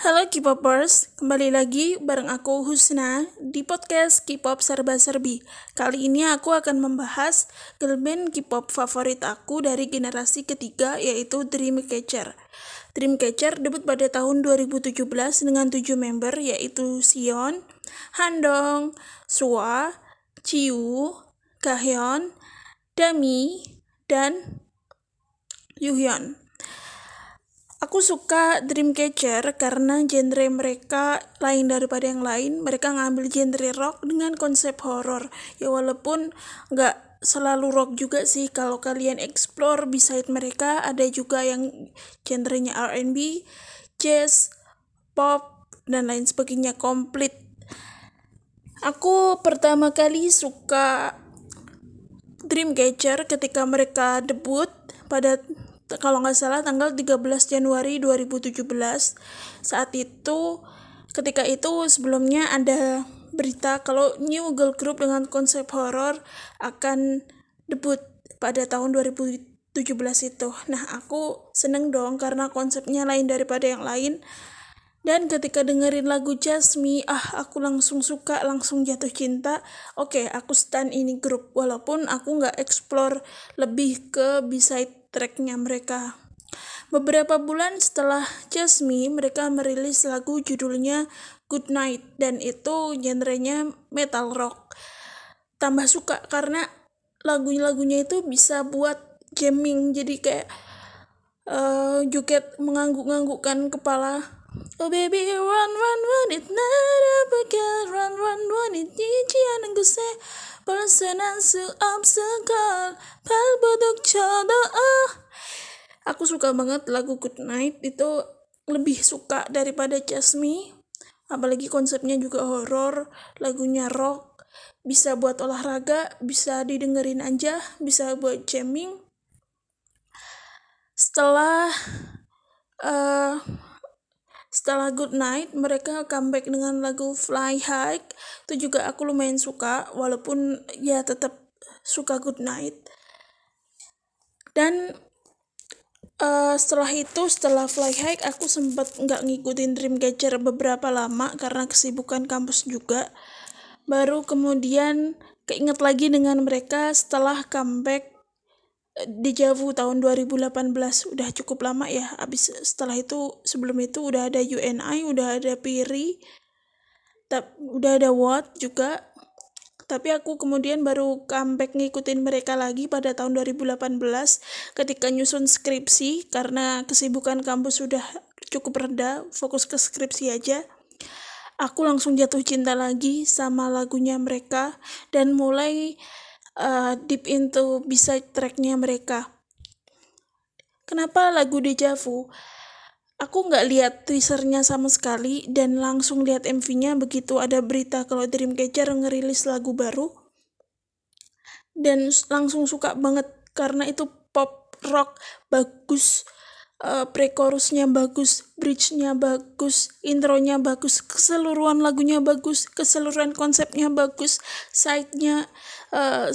Halo K-popers, kembali lagi bareng aku Husna di podcast K-pop Serba Serbi. Kali ini aku akan membahas girl band K-pop favorit aku dari generasi ketiga yaitu Dreamcatcher. Dreamcatcher debut pada tahun 2017 dengan 7 member yaitu Sion, Handong, Sua, Chiu, Gahyun, Dami, dan Yuhyun. Aku suka Dreamcatcher karena genre mereka lain daripada yang lain. Mereka ngambil genre rock dengan konsep horror. Ya walaupun nggak selalu rock juga sih. Kalau kalian explore beside mereka ada juga yang genrenya R&B, jazz, pop, dan lain sebagainya komplit. Aku pertama kali suka Dreamcatcher ketika mereka debut pada kalau nggak salah tanggal 13 Januari 2017 saat itu ketika itu sebelumnya ada berita kalau new girl group dengan konsep horror akan debut pada tahun 2017 itu. Nah aku seneng dong karena konsepnya lain daripada yang lain. Dan ketika dengerin lagu Jasmine, ah aku langsung suka, langsung jatuh cinta. Oke, okay, aku stand ini grup, walaupun aku nggak explore lebih ke beside tracknya mereka. Beberapa bulan setelah Jasmine, mereka merilis lagu judulnya Good Night dan itu genrenya metal rock. Tambah suka karena lagu-lagunya itu bisa buat jamming jadi kayak uh, juket mengangguk-anggukkan kepala. Oh baby run run run it not up again run run run it jijian ang guse personal su obstacle pal bodok aku suka banget lagu Good Night itu lebih suka daripada Jasmine apalagi konsepnya juga horor lagunya rock bisa buat olahraga bisa didengerin aja bisa buat jamming setelah uh, setelah Good Night, mereka comeback dengan lagu Fly High. Itu juga aku lumayan suka, walaupun ya tetap suka Good Night. Dan uh, setelah itu setelah fly high aku sempat nggak ngikutin Dreamcatcher beberapa lama karena kesibukan kampus juga. Baru kemudian keinget lagi dengan mereka setelah comeback eh, di Javu tahun 2018 udah cukup lama ya abis setelah itu sebelum itu udah ada UNI udah ada Piri udah ada Watt juga tapi aku kemudian baru comeback ngikutin mereka lagi pada tahun 2018 ketika nyusun skripsi karena kesibukan kampus sudah cukup rendah, fokus ke skripsi aja. Aku langsung jatuh cinta lagi sama lagunya mereka dan mulai uh, deep into bisa tracknya mereka. Kenapa lagu Deja Vu? Aku nggak lihat teasernya sama sekali dan langsung lihat MV-nya begitu ada berita kalau Dreamcatcher ngerilis lagu baru dan langsung suka banget karena itu pop rock bagus uh, pre-chorusnya bagus, bridge-nya bagus, intronya bagus, keseluruhan lagunya bagus, keseluruhan konsepnya bagus, side-nya, uh,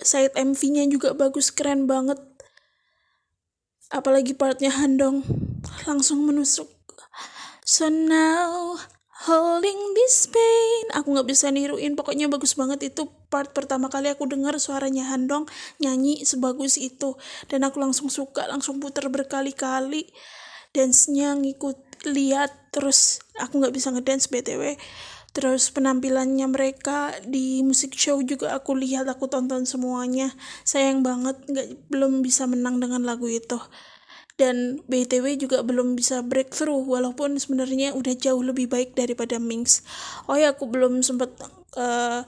side MV-nya juga bagus, keren banget. Apalagi partnya Handong langsung menusuk. So now holding this pain. Aku nggak bisa niruin. Pokoknya bagus banget itu part pertama kali aku dengar suaranya Handong nyanyi sebagus itu. Dan aku langsung suka langsung putar berkali-kali. Dance-nya ngikut lihat terus aku nggak bisa ngedance btw terus penampilannya mereka di musik show juga aku lihat aku tonton semuanya sayang banget nggak belum bisa menang dengan lagu itu dan BTW juga belum bisa breakthrough walaupun sebenarnya udah jauh lebih baik daripada Minx. Oh ya aku belum sempat uh,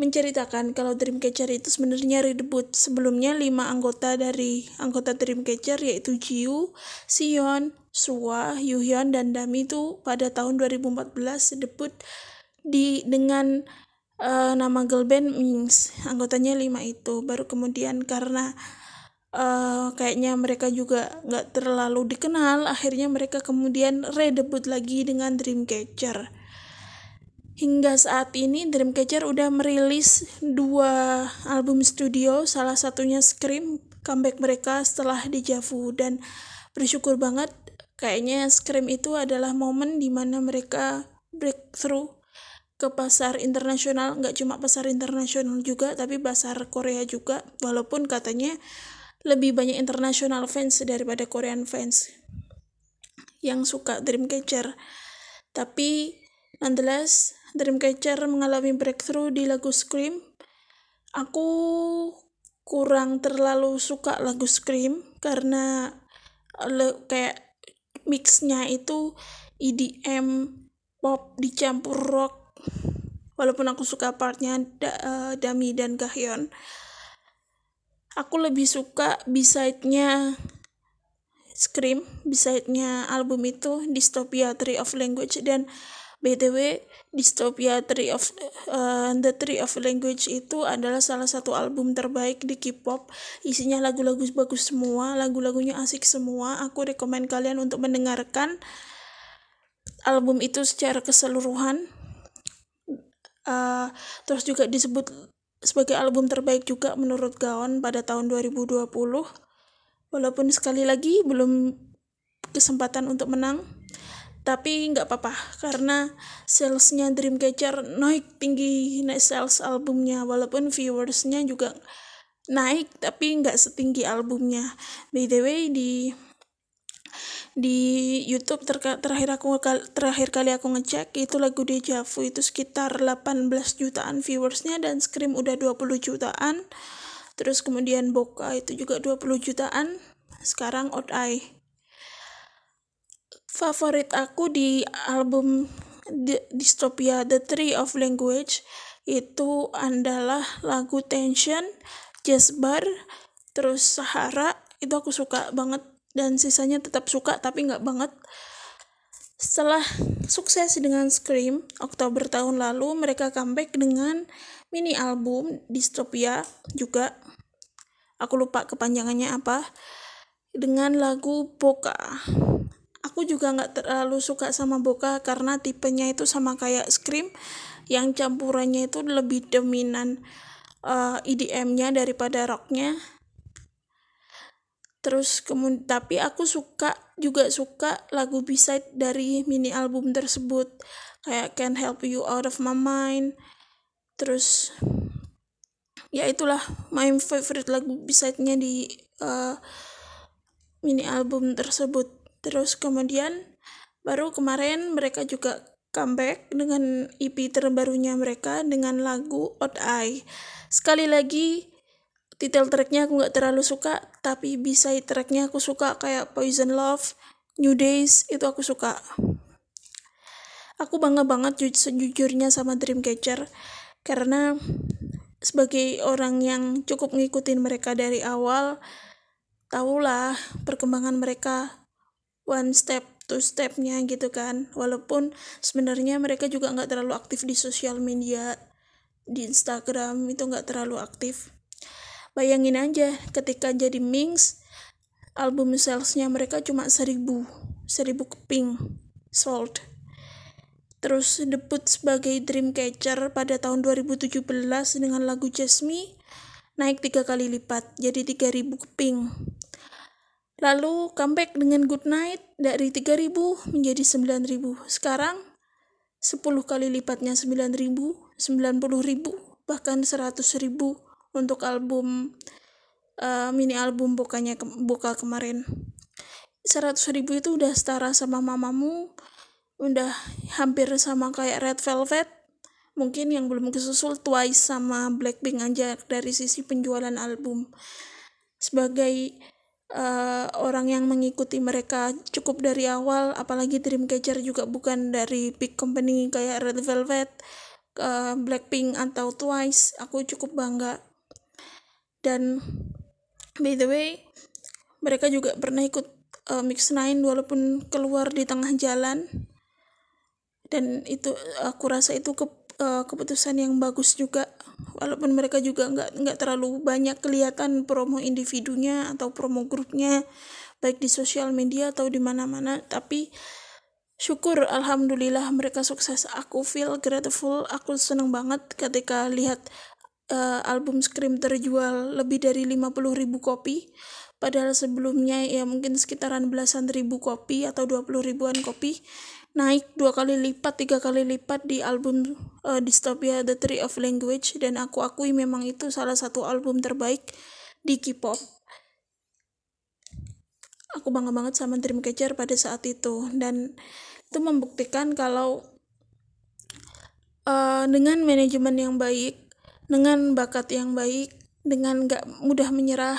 menceritakan kalau Dreamcatcher itu sebenarnya redebut sebelumnya lima anggota dari anggota Dreamcatcher yaitu Jiu, Sion, Sua, Yuhyun dan Dami itu pada tahun 2014 debut di dengan uh, nama girl band Minx anggotanya lima itu. Baru kemudian karena uh, kayaknya mereka juga nggak terlalu dikenal akhirnya mereka kemudian redebut lagi dengan Dreamcatcher hingga saat ini Dreamcatcher udah merilis dua album studio salah satunya Scream comeback mereka setelah di Javu dan bersyukur banget kayaknya Scream itu adalah momen di mana mereka breakthrough ke pasar internasional. Nggak cuma pasar internasional juga tapi pasar Korea juga. Walaupun katanya lebih banyak internasional fans daripada Korean fans yang suka Dreamcatcher. Tapi nonetheless Dreamcatcher mengalami breakthrough di lagu Scream. Aku kurang terlalu suka lagu Scream karena le, kayak mixnya itu EDM pop dicampur rock. Walaupun aku suka partnya da, uh, Dami dan Gahyeon. Aku lebih suka beside-nya Scream beside-nya album itu Dystopia Tree of Language dan BTW Dystopia Tree of uh, The Tree of Language itu adalah salah satu album terbaik di K-pop. Isinya lagu-lagu bagus semua, lagu-lagunya asik semua. Aku rekomend kalian untuk mendengarkan album itu secara keseluruhan. Uh, terus juga disebut sebagai album terbaik juga menurut Gaon pada tahun 2020. Walaupun sekali lagi belum kesempatan untuk menang tapi nggak apa-apa karena salesnya Dreamcatcher naik tinggi naik sales albumnya. Walaupun viewersnya juga naik tapi nggak setinggi albumnya. By the way di di YouTube ter terakhir aku terakhir kali aku ngecek itu lagu Deja Vu itu sekitar 18 jutaan viewersnya dan Scream udah 20 jutaan. Terus kemudian Boka itu juga 20 jutaan. Sekarang Odd Eye favorit aku di album Dystopia The Tree of Language itu adalah lagu Tension, Jazz Bar, terus Sahara itu aku suka banget dan sisanya tetap suka tapi nggak banget. Setelah sukses dengan Scream Oktober tahun lalu mereka comeback dengan mini album Dystopia juga aku lupa kepanjangannya apa dengan lagu Boka aku juga nggak terlalu suka sama Boka karena tipenya itu sama kayak Scream yang campurannya itu lebih dominan uh, eh, EDM-nya daripada rocknya. Terus kemudian tapi aku suka juga suka lagu beside dari mini album tersebut kayak Can't Help You Out of My Mind. Terus ya itulah my favorite lagu beside-nya di uh, mini album tersebut Terus kemudian baru kemarin mereka juga comeback dengan EP terbarunya mereka dengan lagu Odd Eye. Sekali lagi title tracknya aku nggak terlalu suka, tapi bisa tracknya aku suka kayak Poison Love, New Days itu aku suka. Aku bangga banget sejujurnya sama Dreamcatcher karena sebagai orang yang cukup ngikutin mereka dari awal, tahulah perkembangan mereka one step two stepnya gitu kan. Walaupun sebenarnya mereka juga nggak terlalu aktif di sosial media di Instagram itu nggak terlalu aktif. Bayangin aja ketika jadi Mings album salesnya mereka cuma seribu seribu keping sold. Terus debut sebagai Dreamcatcher pada tahun 2017 dengan lagu Jasmine naik tiga kali lipat jadi 3000 keping Lalu comeback dengan Good Night dari 3000 menjadi 9000. Sekarang 10 kali lipatnya 9000, 90000, bahkan 100.000 untuk album uh, mini album bukannya ke, buka kemarin. 100.000 itu udah setara sama mamamu, udah hampir sama kayak Red Velvet. Mungkin yang belum kesusul Twice sama Blackpink aja dari sisi penjualan album. Sebagai uh, orang yang mengikuti mereka cukup dari awal apalagi Dreamcatcher juga bukan dari big company kayak Red Velvet uh, Blackpink atau Twice aku cukup bangga. Dan by the way mereka juga pernah ikut uh, Mix Nine walaupun keluar di tengah jalan. Dan itu aku rasa itu ke, uh, keputusan yang bagus juga walaupun mereka juga nggak nggak terlalu banyak kelihatan promo individunya atau promo grupnya baik di sosial media atau di mana-mana tapi syukur alhamdulillah mereka sukses. Aku feel grateful aku seneng banget ketika lihat uh, album Scream terjual lebih dari 50 ribu kopi. Padahal sebelumnya ya mungkin sekitaran belasan ribu kopi atau 20 ribuan kopi naik dua kali lipat tiga kali lipat di album uh, Dystopia The Tree of Language. Dan aku akui memang itu salah satu album terbaik di K-pop. Aku bangga banget sama Dreamcatcher pada saat itu. Dan itu membuktikan kalau uh, dengan manajemen yang baik dengan bakat yang baik dengan gak mudah menyerah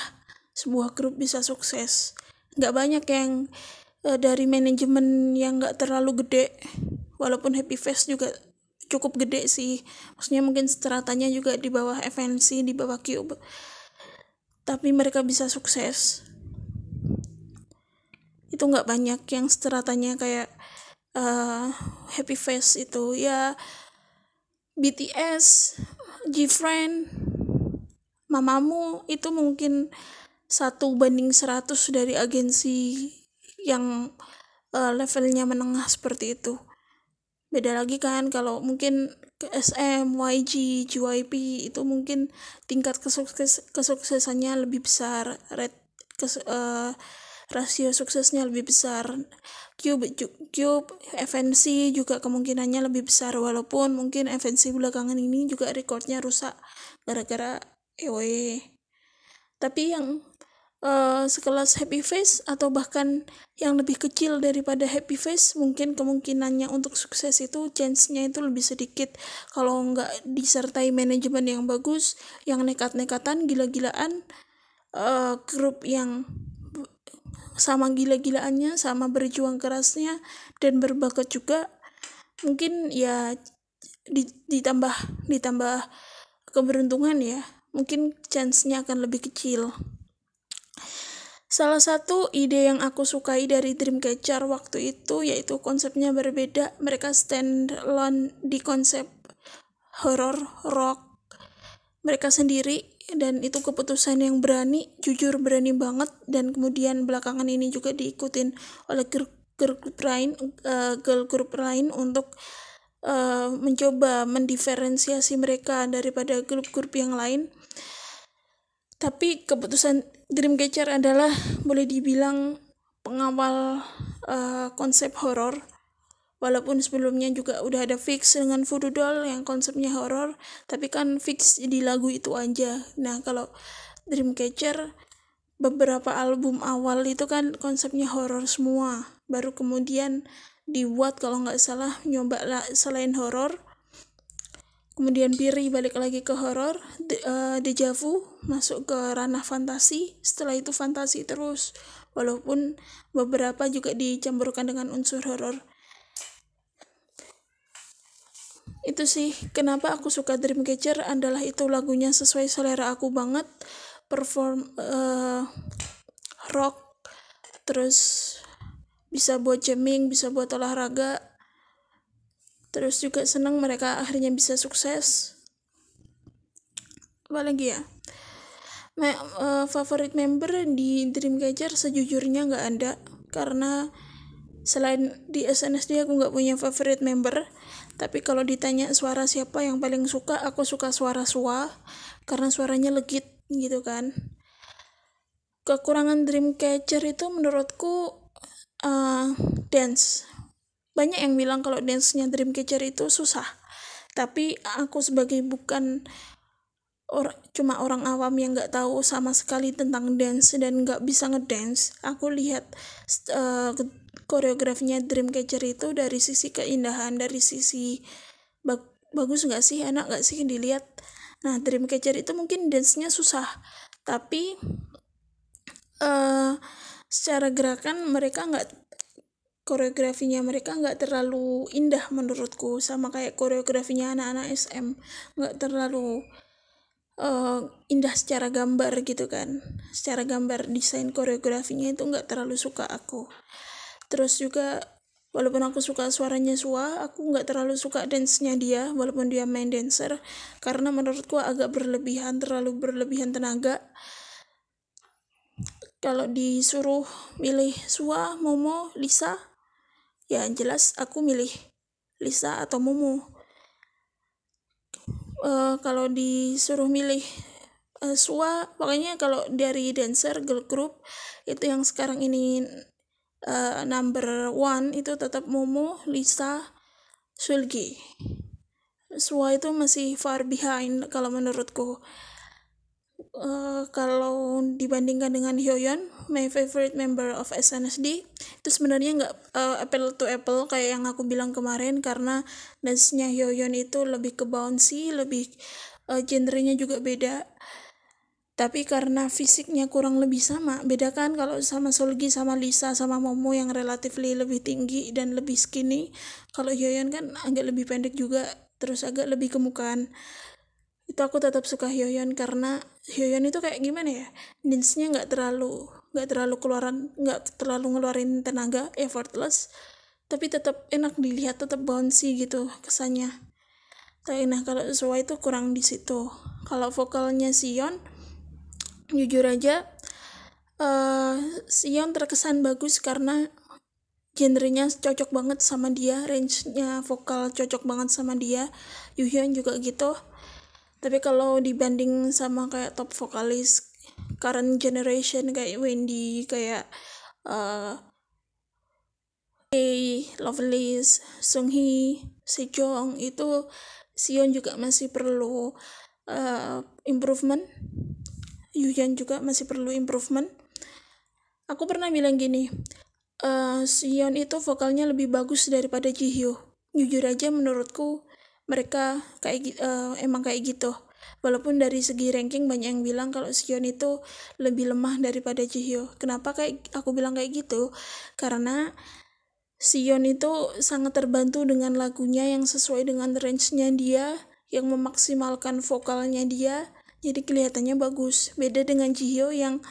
sebuah grup bisa sukses. Gak banyak yang uh, dari manajemen yang gak terlalu gede walaupun Happy Face juga cukup gede sih. Maksudnya mungkin stratanya juga di bawah FNC di bawah Cube. Tapi mereka bisa sukses. Itu nggak banyak yang stratanya kayak uh, Happy Face itu. Ya BTS, Gfriend, mamamu itu mungkin satu banding 100 dari agensi yang uh, levelnya menengah seperti itu. Beda lagi kan kalau mungkin SM, YG, JYP itu mungkin tingkat kesukses kesuksesannya lebih besar, red kes, uh, rasio suksesnya lebih besar. Cube, Cube, FNC juga kemungkinannya lebih besar walaupun mungkin FNC belakangan ini juga recordnya rusak gara-gara EOE. Tapi yang uh, sekelas Happy Face atau bahkan yang lebih kecil daripada Happy Face mungkin kemungkinannya untuk sukses itu chance-nya itu lebih sedikit. Kalau nggak disertai manajemen yang bagus yang nekat-nekatan gila-gilaan uh, grup yang sama gila-gilaannya sama berjuang kerasnya dan berbakat juga mungkin ya ditambah ditambah keberuntungan ya. Mungkin chance-nya akan lebih kecil Salah satu ide yang aku sukai dari Dreamcatcher waktu itu yaitu konsepnya berbeda. Mereka stand alone di konsep horror rock mereka sendiri. Dan itu keputusan yang berani jujur berani banget. Dan kemudian belakangan ini juga diikutin oleh grup grup lain uh, girl group lain untuk uh, mencoba mendiferensiasi mereka daripada grup-grup yang lain. Tapi keputusan Dreamcatcher adalah boleh dibilang pengawal uh, konsep horor. Walaupun sebelumnya juga udah ada fix dengan Voodoo Doll yang konsepnya horor tapi kan fix di lagu itu aja. Nah kalau Dreamcatcher beberapa album awal itu kan konsepnya horor semua. Baru kemudian dibuat kalau nggak salah nyoba selain horor kemudian Piri balik lagi ke horor de, uh, Deja Vu masuk ke ranah fantasi. Setelah itu fantasi terus walaupun beberapa juga dicampurkan dengan unsur horor itu sih kenapa aku suka Dreamcatcher adalah itu lagunya sesuai selera aku banget. Perform uh, rock terus bisa buat jamming bisa buat olahraga terus juga senang mereka akhirnya bisa sukses. Apa lagi ya? Me uh, favorit member di Dreamcatcher sejujurnya nggak ada. Karena selain di SNSD aku nggak punya favorite member. Tapi kalau ditanya suara siapa yang paling suka aku suka suara Sua. Karena suaranya legit gitu kan. Kekurangan Dreamcatcher itu menurutku uh, dance banyak yang bilang kalau dance-nya Dreamcatcher itu susah. Tapi aku sebagai bukan or cuma orang awam yang nggak tahu sama sekali tentang dance dan nggak bisa ngedance aku lihat uh, koreografinya Dreamcatcher itu dari sisi keindahan dari sisi bag bagus nggak sih enak nggak sih dilihat. Nah Dreamcatcher itu mungkin dance-nya susah tapi uh, secara gerakan mereka nggak koreografinya mereka nggak terlalu indah menurutku sama kayak koreografinya anak-anak SM nggak terlalu uh, indah secara gambar gitu kan. Secara gambar desain koreografinya itu nggak terlalu suka aku. Terus juga walaupun aku suka suaranya Sua aku nggak terlalu suka dance-nya dia walaupun dia main dancer. Karena menurutku agak berlebihan terlalu berlebihan tenaga. Kalau disuruh milih Sua, Momo, Lisa ya jelas aku milih Lisa atau Momo uh, kalau disuruh milih uh, Sua pokoknya kalau dari dancer girl group itu yang sekarang ini uh, number one itu tetap Momo Lisa Sulgi. Sua itu masih far behind kalau menurutku. Uh, kalau dibandingkan dengan Hyoyeon my favorite member of SNSD itu sebenarnya nggak uh, apple to apple kayak yang aku bilang kemarin karena dance-nya Hyoyeon itu lebih ke bouncy lebih uh, genrenya juga beda. Tapi karena fisiknya kurang lebih sama beda kan kalau sama Solgi sama Lisa sama Momo yang relatively lebih tinggi dan lebih skinny. Kalau Hyoyeon kan agak lebih pendek juga terus agak lebih kemukaan itu aku tetap suka Hyoyeon karena Hyoyeon itu kayak gimana ya dance-nya nggak terlalu nggak terlalu keluaran nggak terlalu ngeluarin tenaga effortless tapi tetap enak dilihat tetap bouncy gitu kesannya. Tapi nah kalau sesuai itu kurang di situ. Kalau vokalnya Sion jujur aja uh, Sion terkesan bagus karena genrenya cocok banget sama dia range-nya vokal cocok banget sama dia Yuhyun juga gitu. Tapi kalau dibanding sama kayak top vokalis current generation kayak Wendy kayak uh, Hey, Lovelace, Hee, Sejong itu Sion juga masih perlu uh, improvement. Yuyan juga masih perlu improvement. Aku pernah bilang gini uh, Sion itu vokalnya lebih bagus daripada Jihyo jujur aja menurutku mereka kayak uh, emang kayak gitu walaupun dari segi ranking banyak yang bilang kalau Sion itu lebih lemah daripada Jihyo kenapa kayak aku bilang kayak gitu? Karena Sion itu sangat terbantu dengan lagunya yang sesuai dengan range-nya dia yang memaksimalkan vokalnya dia. Jadi kelihatannya bagus. Beda dengan Jihyo yang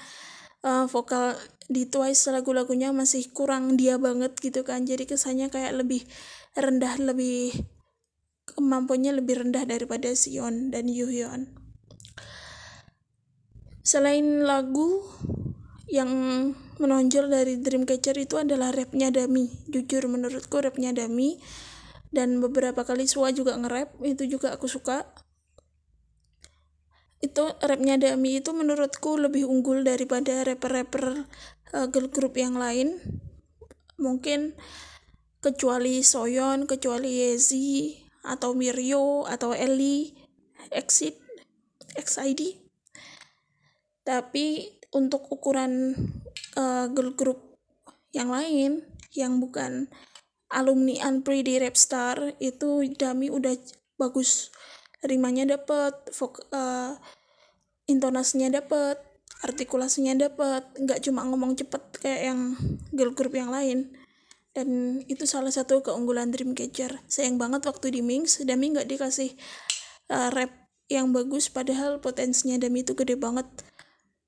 uh, vokal di Twice lagu-lagunya masih kurang dia banget gitu kan. Jadi kesannya kayak lebih rendah lebih kemampuannya lebih rendah daripada Sion dan Yuhyun selain lagu yang menonjol dari Dreamcatcher itu adalah rapnya Dami. Jujur menurutku rapnya Dami dan beberapa kali Sua juga nge-rap itu juga aku suka. Itu rapnya Dami itu menurutku lebih unggul daripada rapper-rapper uh, girl group yang lain. Mungkin kecuali Soyeon, kecuali Yezi atau Mirio atau Ellie Exit XID tapi untuk ukuran uh, girl group yang lain yang bukan alumni Unpretty Rap Star itu Dami udah bagus rimanya dapet uh, intonasinya dapet artikulasinya dapet. Nggak cuma ngomong cepet kayak yang girl group yang lain dan itu salah satu keunggulan Dreamcatcher sayang banget waktu di Mings Dami nggak dikasih uh, rap yang bagus padahal potensinya Dami itu gede banget.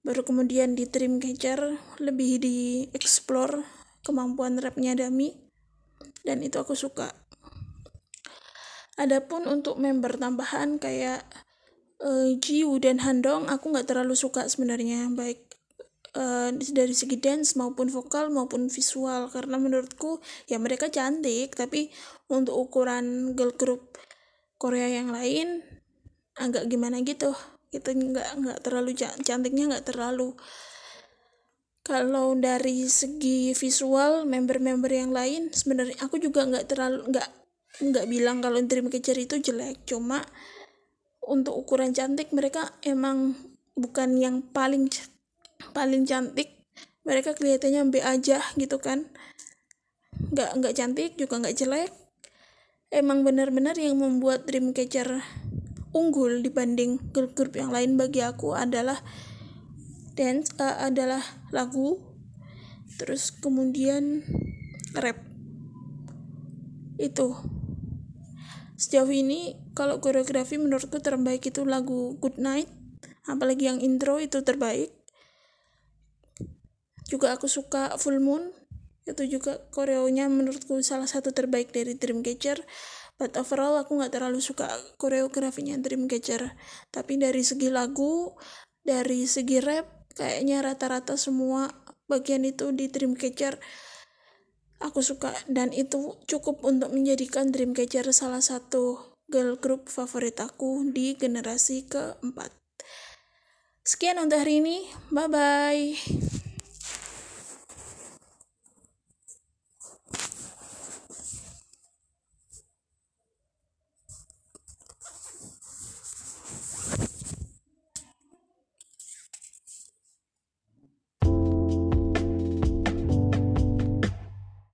Baru kemudian di Dreamcatcher lebih di explore kemampuan rapnya Dami dan itu aku suka. Adapun untuk member tambahan kayak uh, Jiwoo dan Handong aku nggak terlalu suka sebenarnya. Baik uh, dari segi dance maupun vokal maupun visual. Karena menurutku ya mereka cantik tapi untuk ukuran girl group Korea yang lain agak gimana gitu. Itu nggak nggak terlalu cantiknya nggak terlalu. Kalau dari segi visual member-member yang lain sebenarnya aku juga nggak terlalu nggak nggak bilang kalau Dreamcatcher itu jelek. Cuma untuk ukuran cantik mereka emang bukan yang paling paling cantik mereka kelihatannya B aja gitu kan. Nggak nggak cantik juga nggak jelek. Emang benar-benar yang membuat Dreamcatcher unggul dibanding grup-grup yang lain bagi aku adalah dance uh, adalah lagu terus kemudian rap. Itu. Sejauh ini kalau koreografi menurutku terbaik itu lagu Good Night apalagi yang intro itu terbaik juga aku suka Full Moon itu juga koreonya menurutku salah satu terbaik dari Dreamcatcher but overall aku nggak terlalu suka koreografinya Dreamcatcher tapi dari segi lagu dari segi rap kayaknya rata-rata semua bagian itu di Dreamcatcher aku suka dan itu cukup untuk menjadikan Dreamcatcher salah satu girl group favorit aku di generasi keempat. Sekian untuk hari ini. Bye bye.